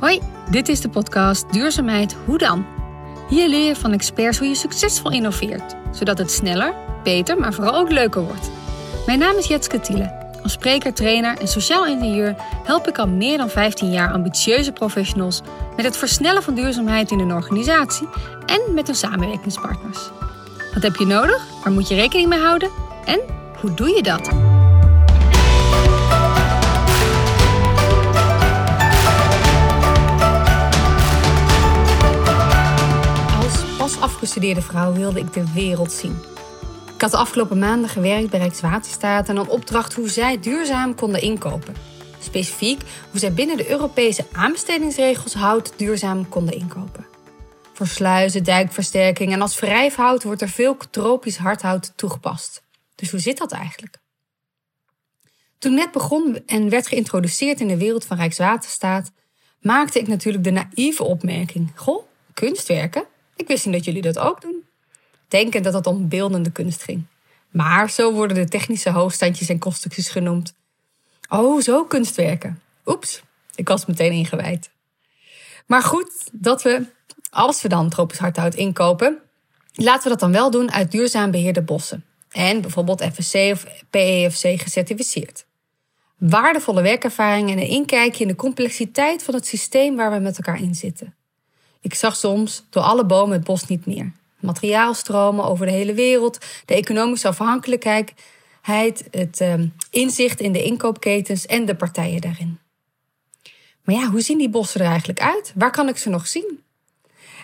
Hoi, dit is de podcast Duurzaamheid Hoe dan? Hier leer je van experts hoe je succesvol innoveert, zodat het sneller, beter, maar vooral ook leuker wordt. Mijn naam is Jetske Tiele. Als spreker, trainer en sociaal ingenieur help ik al meer dan 15 jaar ambitieuze professionals met het versnellen van duurzaamheid in een organisatie en met hun samenwerkingspartners. Wat heb je nodig? Waar moet je rekening mee houden? En hoe doe je dat? Afgestudeerde vrouw wilde ik de wereld zien. Ik had de afgelopen maanden gewerkt bij Rijkswaterstaat en een opdracht hoe zij duurzaam konden inkopen. Specifiek hoe zij binnen de Europese aanbestedingsregels hout duurzaam konden inkopen. Voor sluizen, dijkversterking en als wrijfhout wordt er veel tropisch hardhout toegepast. Dus hoe zit dat eigenlijk? Toen net begon en werd geïntroduceerd in de wereld van Rijkswaterstaat, maakte ik natuurlijk de naïeve opmerking: Goh, kunstwerken? Ik wist niet dat jullie dat ook doen. Denkend dat het om beeldende kunst ging. Maar zo worden de technische hoofdstandjes en constructies genoemd. Oh, zo kunstwerken. Oeps, ik was meteen ingewijd. Maar goed, dat we, als we dan tropisch hardhout inkopen, laten we dat dan wel doen uit duurzaam beheerde bossen. En bijvoorbeeld FSC of PEFC gecertificeerd. Waardevolle werkervaring en een inkijkje in de complexiteit van het systeem waar we met elkaar in zitten. Ik zag soms door alle bomen het bos niet meer. Materiaalstromen over de hele wereld, de economische afhankelijkheid, het uh, inzicht in de inkoopketens en de partijen daarin. Maar ja, hoe zien die bossen er eigenlijk uit? Waar kan ik ze nog zien?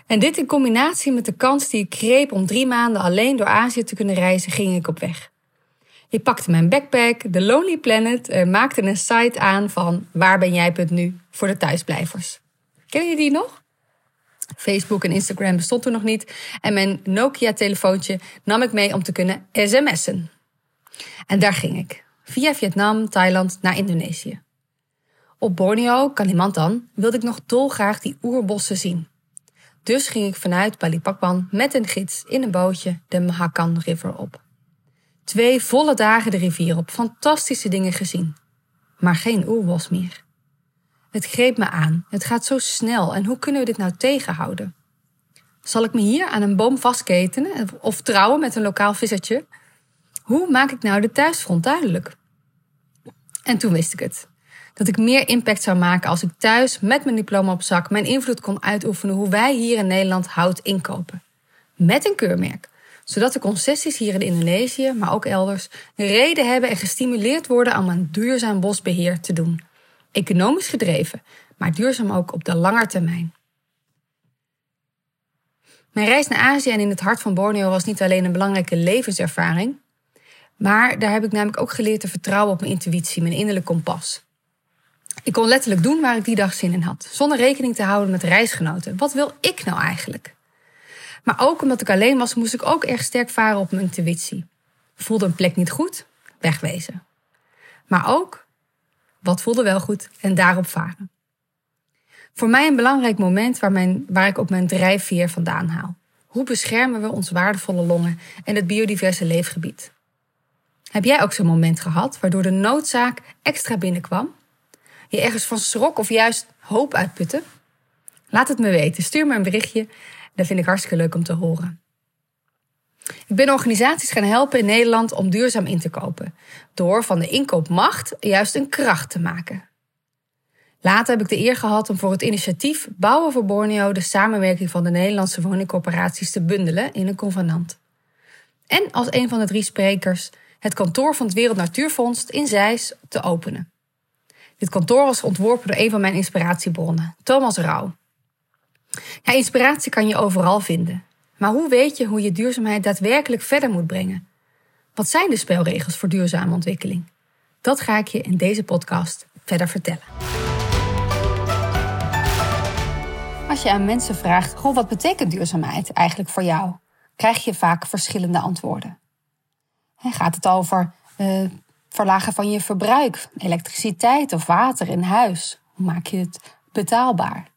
En dit in combinatie met de kans die ik greep om drie maanden alleen door Azië te kunnen reizen, ging ik op weg. Ik pakte mijn backpack, de Lonely Planet, en maakte een site aan van waarbenjij.nu voor de thuisblijvers. Kennen jullie die nog? Facebook en Instagram bestond toen nog niet. En mijn Nokia-telefoontje nam ik mee om te kunnen sms'en. En daar ging ik. Via Vietnam, Thailand naar Indonesië. Op Borneo, Kalimantan, wilde ik nog dolgraag die oerbossen zien. Dus ging ik vanuit Balikpapan met een gids in een bootje de Mahakan River op. Twee volle dagen de rivier op, fantastische dingen gezien. Maar geen oerbos meer. Het greep me aan. Het gaat zo snel en hoe kunnen we dit nou tegenhouden? Zal ik me hier aan een boom vastketenen of trouwen met een lokaal vissertje? Hoe maak ik nou de thuisfront duidelijk? En toen wist ik het. Dat ik meer impact zou maken als ik thuis met mijn diploma op zak mijn invloed kon uitoefenen hoe wij hier in Nederland hout inkopen. Met een keurmerk. Zodat de concessies hier in Indonesië, maar ook elders, reden hebben en gestimuleerd worden om een duurzaam bosbeheer te doen economisch gedreven, maar duurzaam ook op de lange termijn. Mijn reis naar Azië en in het hart van Borneo was niet alleen een belangrijke levenservaring, maar daar heb ik namelijk ook geleerd te vertrouwen op mijn intuïtie, mijn innerlijk kompas. Ik kon letterlijk doen waar ik die dag zin in had, zonder rekening te houden met reisgenoten. Wat wil ik nou eigenlijk? Maar ook omdat ik alleen was, moest ik ook erg sterk varen op mijn intuïtie. Voelde een plek niet goed? Wegwezen. Maar ook wat voelde wel goed en daarop varen. Voor mij een belangrijk moment waar, mijn, waar ik ook mijn drijfveer vandaan haal. Hoe beschermen we ons waardevolle longen en het biodiverse leefgebied? Heb jij ook zo'n moment gehad waardoor de noodzaak extra binnenkwam? Je ergens van schrok of juist hoop uitputte? Laat het me weten. Stuur me een berichtje. Dat vind ik hartstikke leuk om te horen. Ik ben organisaties gaan helpen in Nederland om duurzaam in te kopen, door van de inkoopmacht juist een kracht te maken. Later heb ik de eer gehad om voor het initiatief Bouwen voor Borneo de samenwerking van de Nederlandse woningcorporaties te bundelen in een convenant. En als een van de drie sprekers het kantoor van het Wereld Natuurfonds in Zeist te openen. Dit kantoor was ontworpen door een van mijn inspiratiebronnen, Thomas Rauw. Ja, inspiratie kan je overal vinden. Maar hoe weet je hoe je duurzaamheid daadwerkelijk verder moet brengen? Wat zijn de spelregels voor duurzame ontwikkeling? Dat ga ik je in deze podcast verder vertellen. Als je aan mensen vraagt: Goh, wat betekent duurzaamheid eigenlijk voor jou? krijg je vaak verschillende antwoorden. Gaat het over uh, verlagen van je verbruik, elektriciteit of water in huis? Hoe maak je het betaalbaar?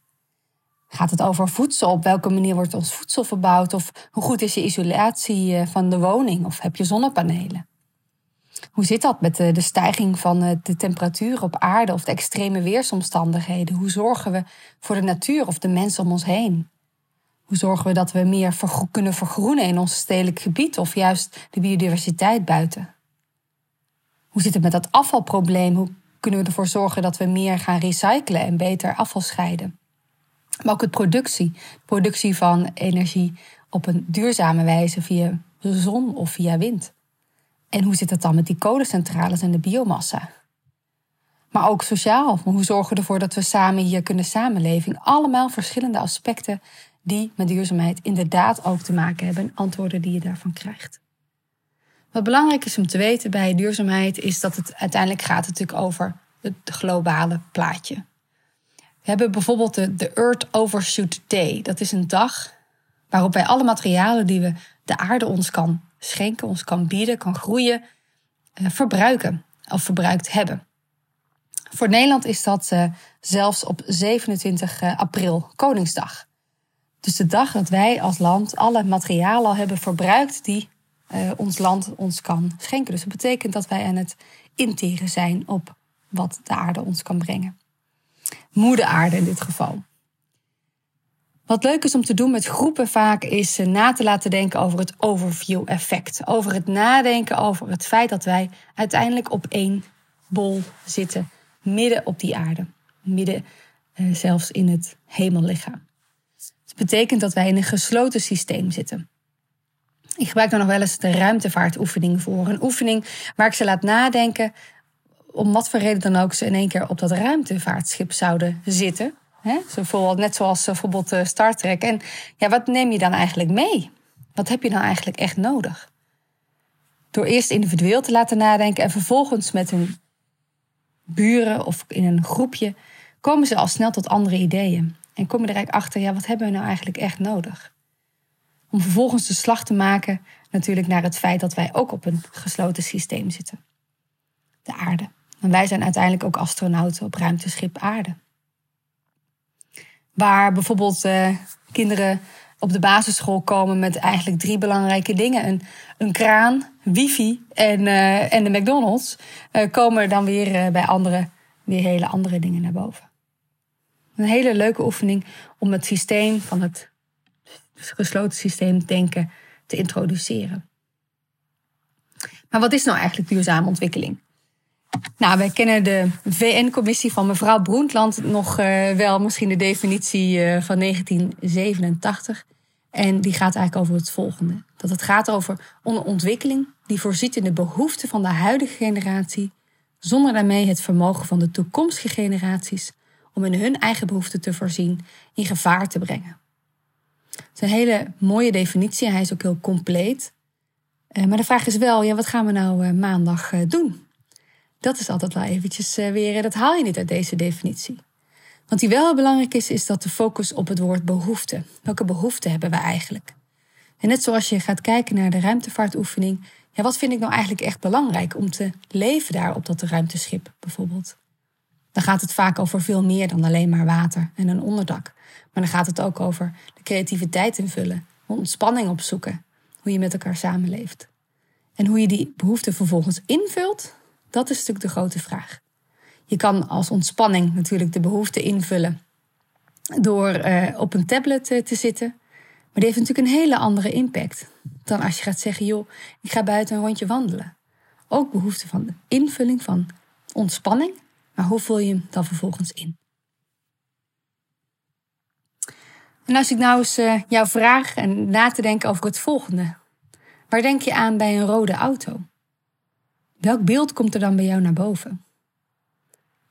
Gaat het over voedsel? Op welke manier wordt ons voedsel verbouwd? Of hoe goed is je isolatie eh, van de woning? Of heb je zonnepanelen? Hoe zit dat met de, de stijging van eh, de temperatuur op aarde of de extreme weersomstandigheden? Hoe zorgen we voor de natuur of de mensen om ons heen? Hoe zorgen we dat we meer kunnen vergroenen in ons stedelijk gebied of juist de biodiversiteit buiten? Hoe zit het met dat afvalprobleem? Hoe kunnen we ervoor zorgen dat we meer gaan recyclen en beter afval scheiden? Maar ook het productie. Productie van energie op een duurzame wijze via de zon of via wind. En hoe zit het dan met die kolencentrales en de biomassa? Maar ook sociaal. Hoe zorgen we ervoor dat we samen hier kunnen samenleven? Allemaal verschillende aspecten die met duurzaamheid inderdaad ook te maken hebben en antwoorden die je daarvan krijgt. Wat belangrijk is om te weten bij duurzaamheid is dat het uiteindelijk gaat natuurlijk over het globale plaatje. We hebben bijvoorbeeld de, Earth Overshoot Day. Dat is een dag waarop wij alle materialen die we de aarde ons kan schenken, ons kan bieden, kan groeien, eh, verbruiken of verbruikt hebben. Voor Nederland is dat eh, zelfs op 27 eh, april, Koningsdag. Dus de dag dat wij als land alle materialen al hebben verbruikt die ons land ons kan schenken. Dus dat betekent dat wij aan het interen zijn op wat de aarde ons kan brengen. Moeder aarde in dit geval. Wat leuk is om te doen met groepen vaak is eh, na te laten denken over het overview effect. Over het nadenken over het feit dat wij uiteindelijk op één bol zitten, midden op die aarde. Midden eh, zelfs in het hemellichaam. Dat betekent dat wij in een gesloten systeem zitten. Ik gebruik dan nog wel eens de ruimtevaartoefening voor. Een oefening waar ik ze laat nadenken om wat voor reden dan ook ze in één keer op dat ruimtevaartschip zouden zitten. Hè? net zoals eh, bijvoorbeeld uh, Star Trek. En ja, wat neem je dan eigenlijk mee? Wat heb je dan eigenlijk echt nodig? Door eerst individueel te laten nadenken en vervolgens met hun buren of in een groepje komen ze al snel tot andere ideeën. En kom je er eigenlijk achter, ja, wat hebben we nou eigenlijk echt nodig? Om vervolgens de slag te maken natuurlijk naar het feit dat wij ook op een gesloten systeem zitten. De aarde. En wij zijn uiteindelijk ook astronauten op ruimteschip aarde. Waar bijvoorbeeld uh, kinderen op de basisschool komen met eigenlijk drie belangrijke dingen. Een, een kraan, wifi en, uh, en de McDonald's. Uh, komen dan weer bij anderen weer hele andere dingen naar boven. Een hele leuke oefening om het systeem van het gesloten systeem denken te introduceren. Maar wat is nou eigenlijk duurzame ontwikkeling? Nou, wij kennen de VN-commissie van mevrouw Broentland nog uh, wel, misschien de definitie uh, van 1987. En die gaat eigenlijk over het volgende: dat het gaat over een ontwikkeling die voorziet in de behoeften van de huidige generatie, zonder daarmee het vermogen van de toekomstige generaties om in hun eigen behoeften te voorzien in gevaar te brengen. Het is een hele mooie definitie, hij is ook heel compleet. Uh, maar de vraag is wel, ja, wat gaan we nou maandag doen? Dat is altijd wel eventjes eh, weer, dat haal je niet uit deze definitie. Wat die wel belangrijk is, is dat de focus op het woord behoefte. Welke behoeften hebben we eigenlijk? En net zoals je gaat kijken naar de ruimtevaartoefening, ja, wat vind ik nou eigenlijk echt belangrijk om te leven daar op dat ruimteschip bijvoorbeeld? Dan gaat het vaak over veel meer dan alleen maar water en een onderdak. Maar dan gaat het ook over de creativiteit invullen, ontspanning opzoeken, hoe je met elkaar samenleeft. En hoe je die behoeften vervolgens invult, dat is natuurlijk de grote vraag. Je kan als ontspanning natuurlijk de behoefte invullen door uh, op een tablet uh, te zitten. Maar die heeft natuurlijk een hele andere impact dan als je gaat zeggen: joh, ik ga buiten een rondje wandelen. Ook behoefte van de invulling van ontspanning, maar hoe vul je hem dan vervolgens in? En als ik nou eens uh, jou vraag en na te denken over het volgende. Waar denk je aan bij een rode auto? Welk beeld komt er dan bij jou naar boven?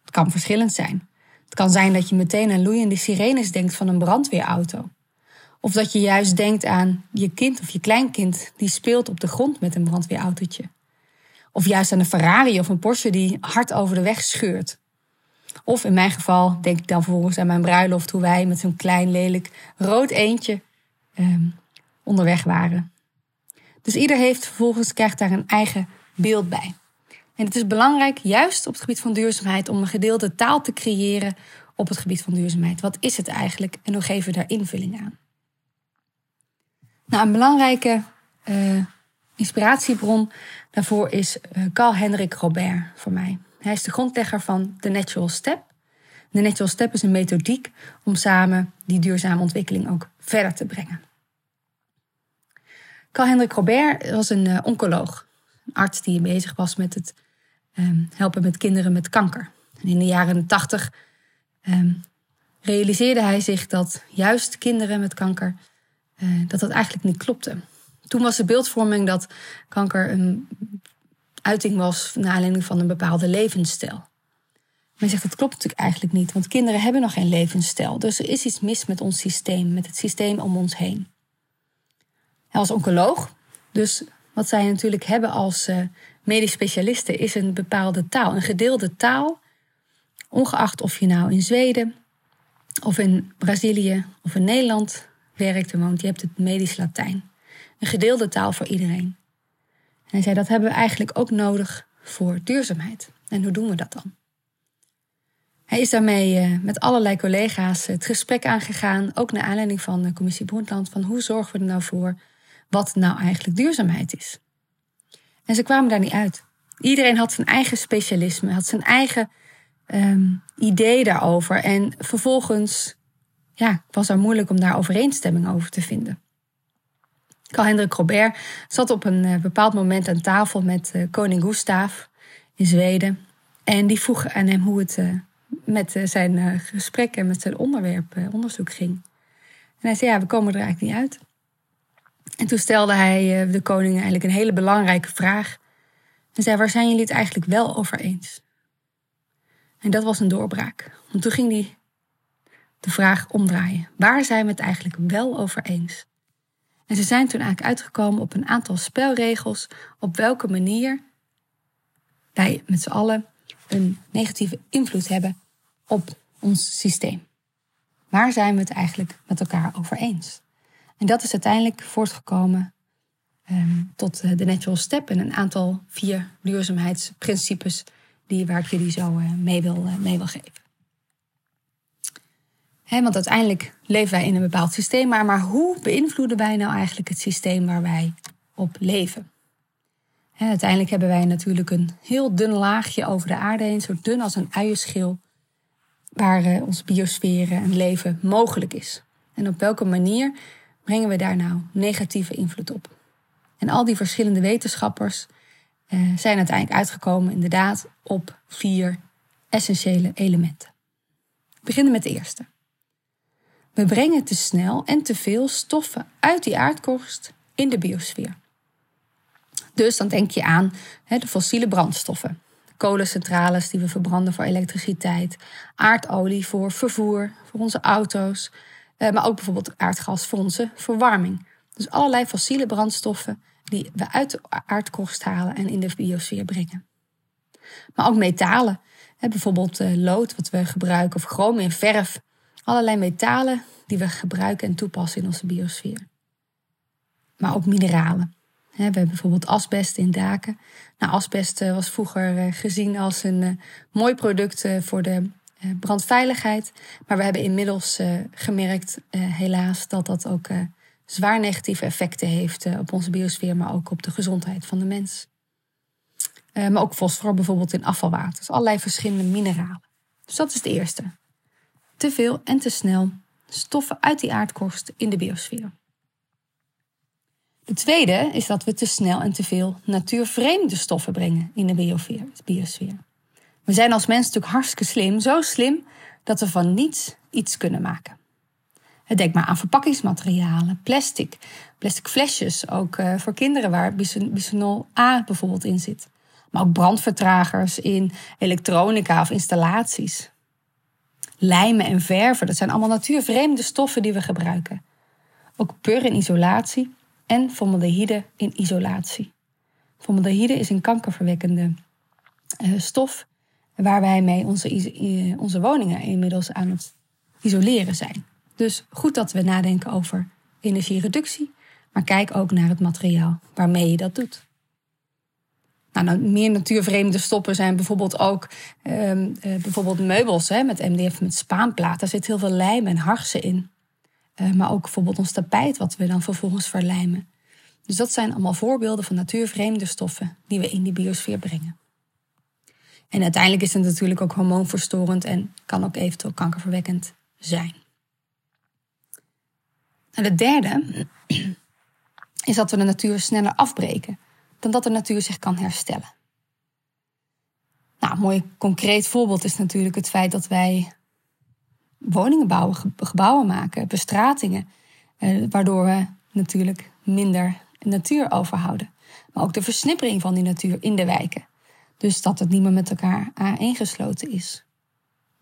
Het kan verschillend zijn. Het kan zijn dat je meteen aan loeiende sirenes denkt van een brandweerauto. Of dat je juist denkt aan je kind of je kleinkind die speelt op de grond met een brandweerautootje. Of juist aan een Ferrari of een Porsche die hard over de weg scheurt. Of in mijn geval denk ik dan vervolgens aan mijn bruiloft hoe wij met zo'n klein lelijk rood eendje eh, onderweg waren. Dus ieder heeft vervolgens krijgt daar een eigen beeld bij. En het is belangrijk, juist op het gebied van duurzaamheid, om een gedeelde taal te creëren op het gebied van duurzaamheid. Wat is het eigenlijk en hoe geven we daar invulling aan? Nou, een belangrijke uh, Inspiratiebron daarvoor is uh, Carl Henrik Robert voor mij. Hij is de grondlegger van The Natural Step. De Natural Step is een methodiek om samen die duurzame ontwikkeling ook verder te brengen. Carl Henrik Robert was een uh, oncoloog, een arts die bezig was met het um, helpen met kinderen met kanker. In de jaren 80 um, realiseerde hij zich dat juist kinderen met kanker, uh, dat dat eigenlijk niet klopte. Toen was de beeldvorming dat kanker een uiting was naar aanleiding van een bepaalde levensstijl. Hij zegt dat klopt natuurlijk eigenlijk niet, want kinderen hebben nog geen levensstijl. Dus er is iets mis met ons systeem, met het systeem om ons heen. Hij was oncoloog, dus wat zij natuurlijk hebben als uh, medisch specialisten is een bepaalde taal, een gedeelde taal. Ongeacht of je nou in Zweden of in Brazilië of in Nederland werkt en woont, je hebt het medisch Latijn. Een gedeelde taal voor iedereen. En hij zei dat hebben we eigenlijk ook nodig voor duurzaamheid. En hoe doen we dat dan? Hij is daarmee uh, met allerlei collega's het gesprek aangegaan, ook naar aanleiding van de commissie Broenland, van hoe zorgen we er nou voor wat nou eigenlijk duurzaamheid is. En ze kwamen daar niet uit. Iedereen had zijn eigen specialisme, had zijn eigen um, idee daarover. En vervolgens ja, was het moeilijk om daar overeenstemming over te vinden. Hendrik Robert zat op een uh, bepaald moment aan tafel met uh, koning Gustav in Zweden. En die vroeg aan hem hoe het uh, met zijn gesprek en met zijn onderwerp, onderzoek ging. En hij zei, ja, we komen er eigenlijk niet uit. En toen stelde hij eh, de koning eigenlijk een hele belangrijke vraag. En zei: Waar zijn jullie het eigenlijk wel over eens? En dat was een doorbraak. Want toen ging hij de vraag omdraaien: Waar zijn we het eigenlijk wel over eens? En ze zijn toen eigenlijk uitgekomen op een aantal spelregels op welke manier wij met z'n allen een negatieve invloed hebben op ons systeem. Waar zijn we het eigenlijk met elkaar over eens? En dat is uiteindelijk voortgekomen um, tot eh, de Natural Step en een aantal vier duurzaamheidsprincipes die, waar ik jullie zo uh, mee, wil, uh, mee wil geven. Want uiteindelijk leven wij in een bepaald systeem, maar, maar hoe beïnvloeden wij nou eigenlijk het systeem waar wij op leven? Uiteindelijk hebben wij natuurlijk een heel dun laagje over de aarde heen, zo dun als een uienschil, waar onze biosfeer en leven mogelijk is. En op welke manier brengen we daar nou negatieve invloed op? En al die verschillende wetenschappers uh, zijn uiteindelijk uitgekomen inderdaad op vier essentiële elementen. We beginnen met de eerste. We brengen te snel en te veel stoffen uit die aardkorst in de biosfeer. Dus dan denk je aan de fossiele brandstoffen. Kolencentrales die we verbranden voor elektriciteit. Aardolie voor vervoer, voor onze auto's. Eh, maar ook bijvoorbeeld aardgas voor onze verwarming. Dus allerlei fossiele brandstoffen die we uit de aardkorst halen en in de biosfeer brengen. Maar ook metalen, bijvoorbeeld eh, lood wat we gebruiken of chroom in verf. Allerlei metalen die we gebruiken en toepassen in onze biosfeer. Maar ook mineralen. We hebben bijvoorbeeld asbest in daken. Nou, asbest eh, was vroeger gezien als een mooi product voor de eh, brandveiligheid. Maar we hebben inmiddels uh, gemerkt, uh, helaas, dat dat ook zwaar negatieve effecten heeft op onze biosfeer, maar ook op de gezondheid van de mens. maar ook fosfor bijvoorbeeld in afvalwater. Dus allerlei verschillende mineralen. Dus dat is het eerste. Te veel en te snel stoffen uit die aardkorst in de biosfeer. De tweede is dat we te snel en te veel natuurvreemde stoffen brengen in de biosfeer. We zijn als mens natuurlijk hartstikke slim, zo slim dat we van niets iets kunnen maken. Denk maar aan verpakkingsmaterialen, plastic, plastic flesjes, ook uh, voor kinderen waar bisphenol A bijvoorbeeld in zit. Maar ook brandvertragers in elektronica of installaties. Lijmen en verven, dat zijn allemaal natuurvreemde stoffen die we gebruiken. Ook pur in isolatie en formaldehyde in isolatie. Formaldehyde is een kankerverwekkende uh, stof waar wij mee onze, onze woningen inmiddels aan het isoleren zijn. Dus goed dat we nadenken over energiereductie, maar kijk ook naar het materiaal waarmee je dat doet. Nou, nou meer natuurvreemde stoppen zijn bijvoorbeeld ook um, bijvoorbeeld meubels hè, met MDF met spaanplaat. Daar zit heel veel lijm en harsen in. Uh, maar ook bijvoorbeeld ons tapijt, wat we dan vervolgens verlijmen. Dus dat zijn allemaal voorbeelden van natuurvreemde stoffen die we in die biosfeer brengen. En uiteindelijk is het natuurlijk ook hormoonverstorend en kan ook eventueel kankerverwekkend zijn. En het derde is dat we de natuur sneller afbreken dan dat de natuur zich kan herstellen. Nou, een mooi concreet voorbeeld is natuurlijk het feit dat wij woningen bouwen, gebouwen maken, bestratingen, eh, waardoor we natuurlijk minder natuur overhouden. Maar ook de versnippering van die natuur in de wijken. Dus dat het niet meer met elkaar aaneengesloten is.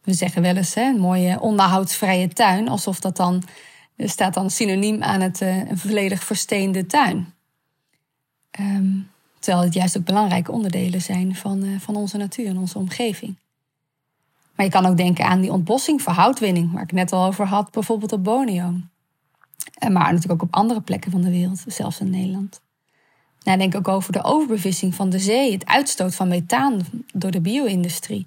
We zeggen wel eens hè, een mooie onderhoudsvrije tuin, alsof dat dan staat dan synoniem aan het uh, een volledig versteende tuin. Um, terwijl het juist ook belangrijke onderdelen zijn van, uh, van onze natuur en onze omgeving. Maar je kan ook denken aan die ontbossing voor houtwinning, waar ik net al over had, bijvoorbeeld op Borneo. Maar natuurlijk ook op andere plekken van de wereld, zelfs in Nederland. Nou, denk ook over de overbevissing van de zee, het uitstoot van methaan door de bio-industrie.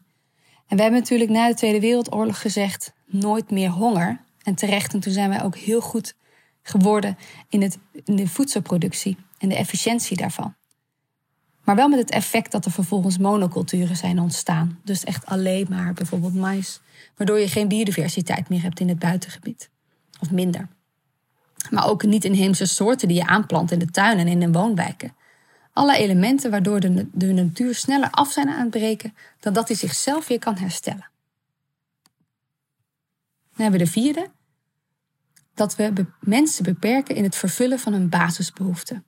En we hebben natuurlijk na de Tweede Wereldoorlog gezegd: nooit meer honger. En terecht, en toen zijn wij ook heel goed geworden in, het, in de voedselproductie en de efficiëntie daarvan. Maar wel met het effect dat er vervolgens monoculturen zijn ontstaan. Dus echt alleen maar bijvoorbeeld mais, waardoor je geen biodiversiteit meer hebt in het buitengebied. Of minder. Maar ook niet-inheemse soorten die je aanplant in de tuin en in de woonwijken. Alle elementen waardoor de, de natuur sneller af zijn aan het breken dan dat hij zichzelf weer kan herstellen. Dan hebben we de vierde. Dat we mensen beperken in het vervullen van hun basisbehoeften.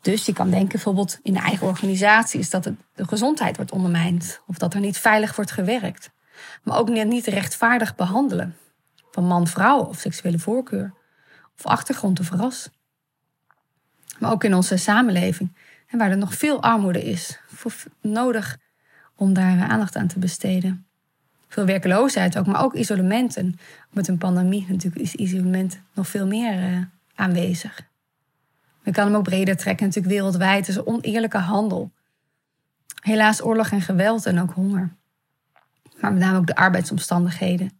Dus je kan denken bijvoorbeeld in de eigen organisatie is dat de gezondheid wordt ondermijnd of dat er niet veilig wordt gewerkt. Maar ook niet rechtvaardig behandelen van man-vrouw of seksuele voorkeur of achtergrond of ras. Maar ook in onze samenleving, waar er nog veel armoede is, nodig om daar aandacht aan te besteden. Veel werkloosheid ook, maar ook isolement. En met een pandemie natuurlijk is isolement nog veel meer uh, aanwezig. Je kan hem ook breder trekken, natuurlijk wereldwijd. Dus oneerlijke handel. Helaas oorlog en geweld en ook honger. Maar met name ook de arbeidsomstandigheden.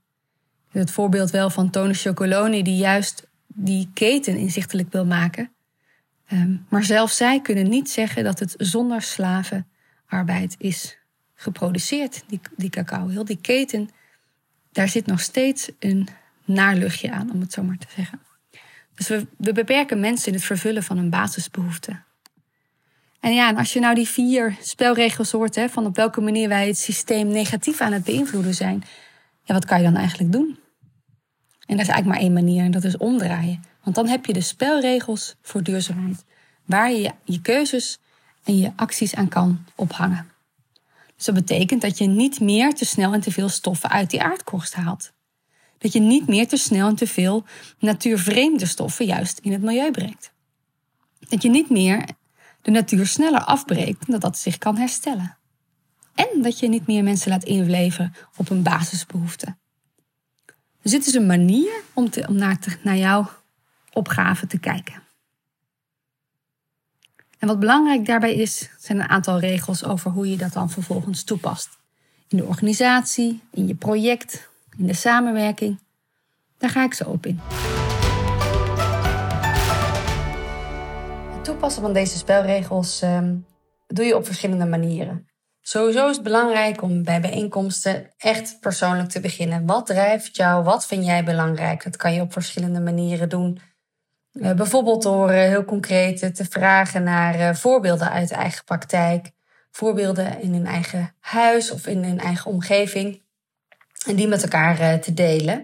Het voorbeeld wel van Tony Chocoloni, die juist die keten inzichtelijk wil maken. Ehm, maar zelfs zij kunnen niet zeggen dat het zonder slavenarbeid is geproduceerd, die, die cacao. Heel die keten, daar zit nog steeds een naarluchtje aan, om het zo maar te zeggen. Dus we, we beperken mensen in het vervullen van hun basisbehoeften. En ja, en als je nou die vier spelregels hoort, hè, van op welke manier wij het systeem negatief aan het beïnvloeden zijn, ja, wat kan je dan eigenlijk doen? En dat is eigenlijk maar één manier, en dat is omdraaien. Want dan heb je de spelregels voor duurzaamheid, waar je je keuzes en je acties aan kan ophangen. Dus dat betekent dat je niet meer te snel en te veel stoffen uit die aardkorst haalt dat je niet meer te snel en te veel natuurvreemde stoffen juist in het milieu brengt. Dat je niet meer de natuur sneller afbreekt dan dat zich kan herstellen. En dat je niet meer mensen laat inleven op hun basisbehoeften. Dus dit is een manier om, om naar, naar jouw opgave te kijken. En wat belangrijk daarbij is, zijn een aantal regels over hoe je dat dan vervolgens toepast. In de organisatie, in je project, in de samenwerking. Daar ga ik zo op in. Het toepassen van deze spelregels ehm, doe je op verschillende manieren. Sowieso is het belangrijk om bij bijeenkomsten echt persoonlijk te beginnen. Wat drijft jou? Wat vind jij belangrijk? Dat kan je op verschillende manieren doen. Uh, bijvoorbeeld door uh, heel concreet te vragen naar voorbeelden uit eigen praktijk. Voorbeelden in hun eigen huis of in hun eigen omgeving. En die met elkaar te delen.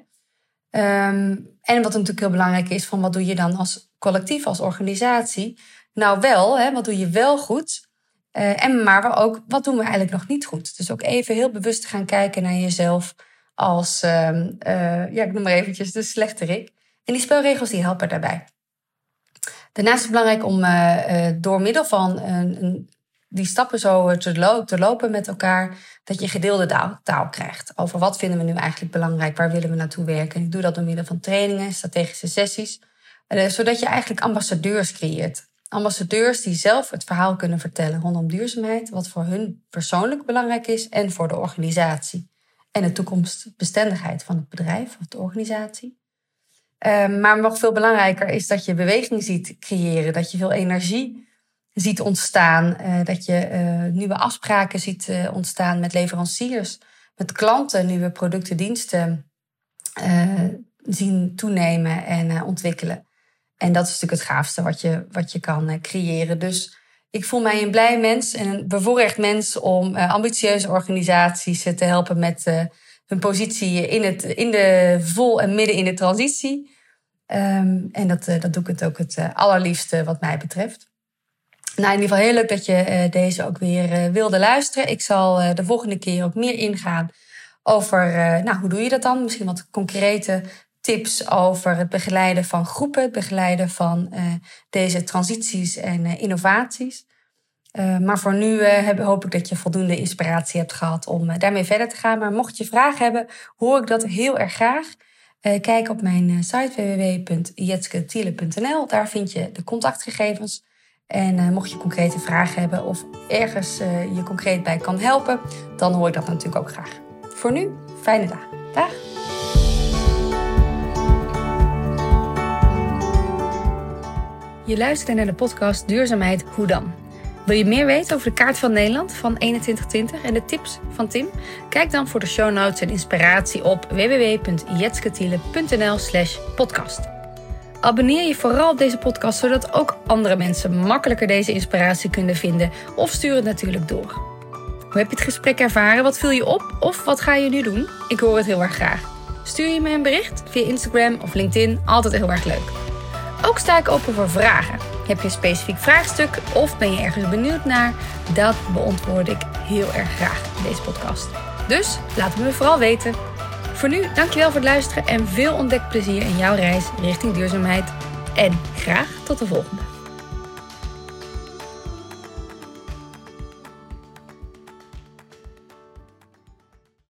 Um, en wat natuurlijk heel belangrijk is, van wat doe je dan als collectief, als organisatie? Nou wel, hè, wat doe je wel goed? Uh, en maar ook, wat doen we eigenlijk nog niet goed? Dus ook even heel bewust gaan kijken naar jezelf als, uh, ja, ik noem maar eventjes de slechterik. En die spelregels die helpen daarbij. Daarnaast is het belangrijk om door middel van die stappen zo te, te, lopen met elkaar, dat je gedeelde taal, krijgt. Over wat vinden we nu eigenlijk belangrijk, waar willen we naartoe werken. En ik doe dat door middel van trainingen, strategische sessies, eh, zodat je eigenlijk ambassadeurs creëert. Ambassadeurs die zelf het verhaal kunnen vertellen rondom duurzaamheid, wat voor hun persoonlijk belangrijk is en voor de organisatie. En de toekomstbestendigheid van het bedrijf of de organisatie. Ehm, maar nog veel belangrijker is dat je beweging ziet creëren. Dat je veel energie ziet ontstaan. Uh, dat je uh, nieuwe afspraken ziet uh, ontstaan met leveranciers, met klanten, nieuwe producten, diensten zien toenemen en ontwikkelen. En dat is natuurlijk het gaafste wat je, wat je kan creëren. Dus ik voel mij een blij mens en een bevoorrecht mens om ambitieuze organisaties te helpen met hun positie in, het, in de vol en midden in de transitie. Um, en dat, dat doe ik het ook het allerliefste wat mij betreft. Nou, in ieder geval heel leuk dat je deze ook weer wilde luisteren. Ik zal de volgende keer ook meer ingaan over, nou, hoe doe je dat dan? Misschien wat concrete tips over het begeleiden van groepen, het begeleiden van deze transities en innovaties. maar voor nu hoop ik dat je voldoende inspiratie hebt gehad om daarmee verder te gaan. Maar mocht je vragen hebben, hoor ik dat heel erg graag. kijk op mijn site www.jetsketiele.nl. Daar vind je de contactgegevens. En mocht je concrete vragen hebben of ergens je concreet bij kan helpen, dan hoor ik dat natuurlijk ook graag. Voor nu, fijne dag. Dag! Je luistert naar de podcast Duurzaamheid Hoe dan? Wil je meer weten over de kaart van Nederland van 2120 en de tips van Tim? Kijk dan voor de show notes en inspiratie op www.jetsketiele.nl slash podcast. Abonneer je vooral op deze podcast, zodat ook andere mensen makkelijker deze inspiratie kunnen vinden. Of stuur het natuurlijk door. Hoe heb je het gesprek ervaren? Wat viel je op? Of wat ga je nu doen? Ik hoor het heel erg graag. Stuur je me een bericht via Instagram of LinkedIn, altijd heel erg leuk. Ook sta ik open voor vragen. Heb je een specifiek vraagstuk of ben je ergens benieuwd naar? Dat beantwoord ik heel erg graag in deze podcast. Dus laat het me vooral weten. Voor nu, dankjewel voor het luisteren en veel ontdekplezier in jouw reis richting duurzaamheid. En graag tot de volgende.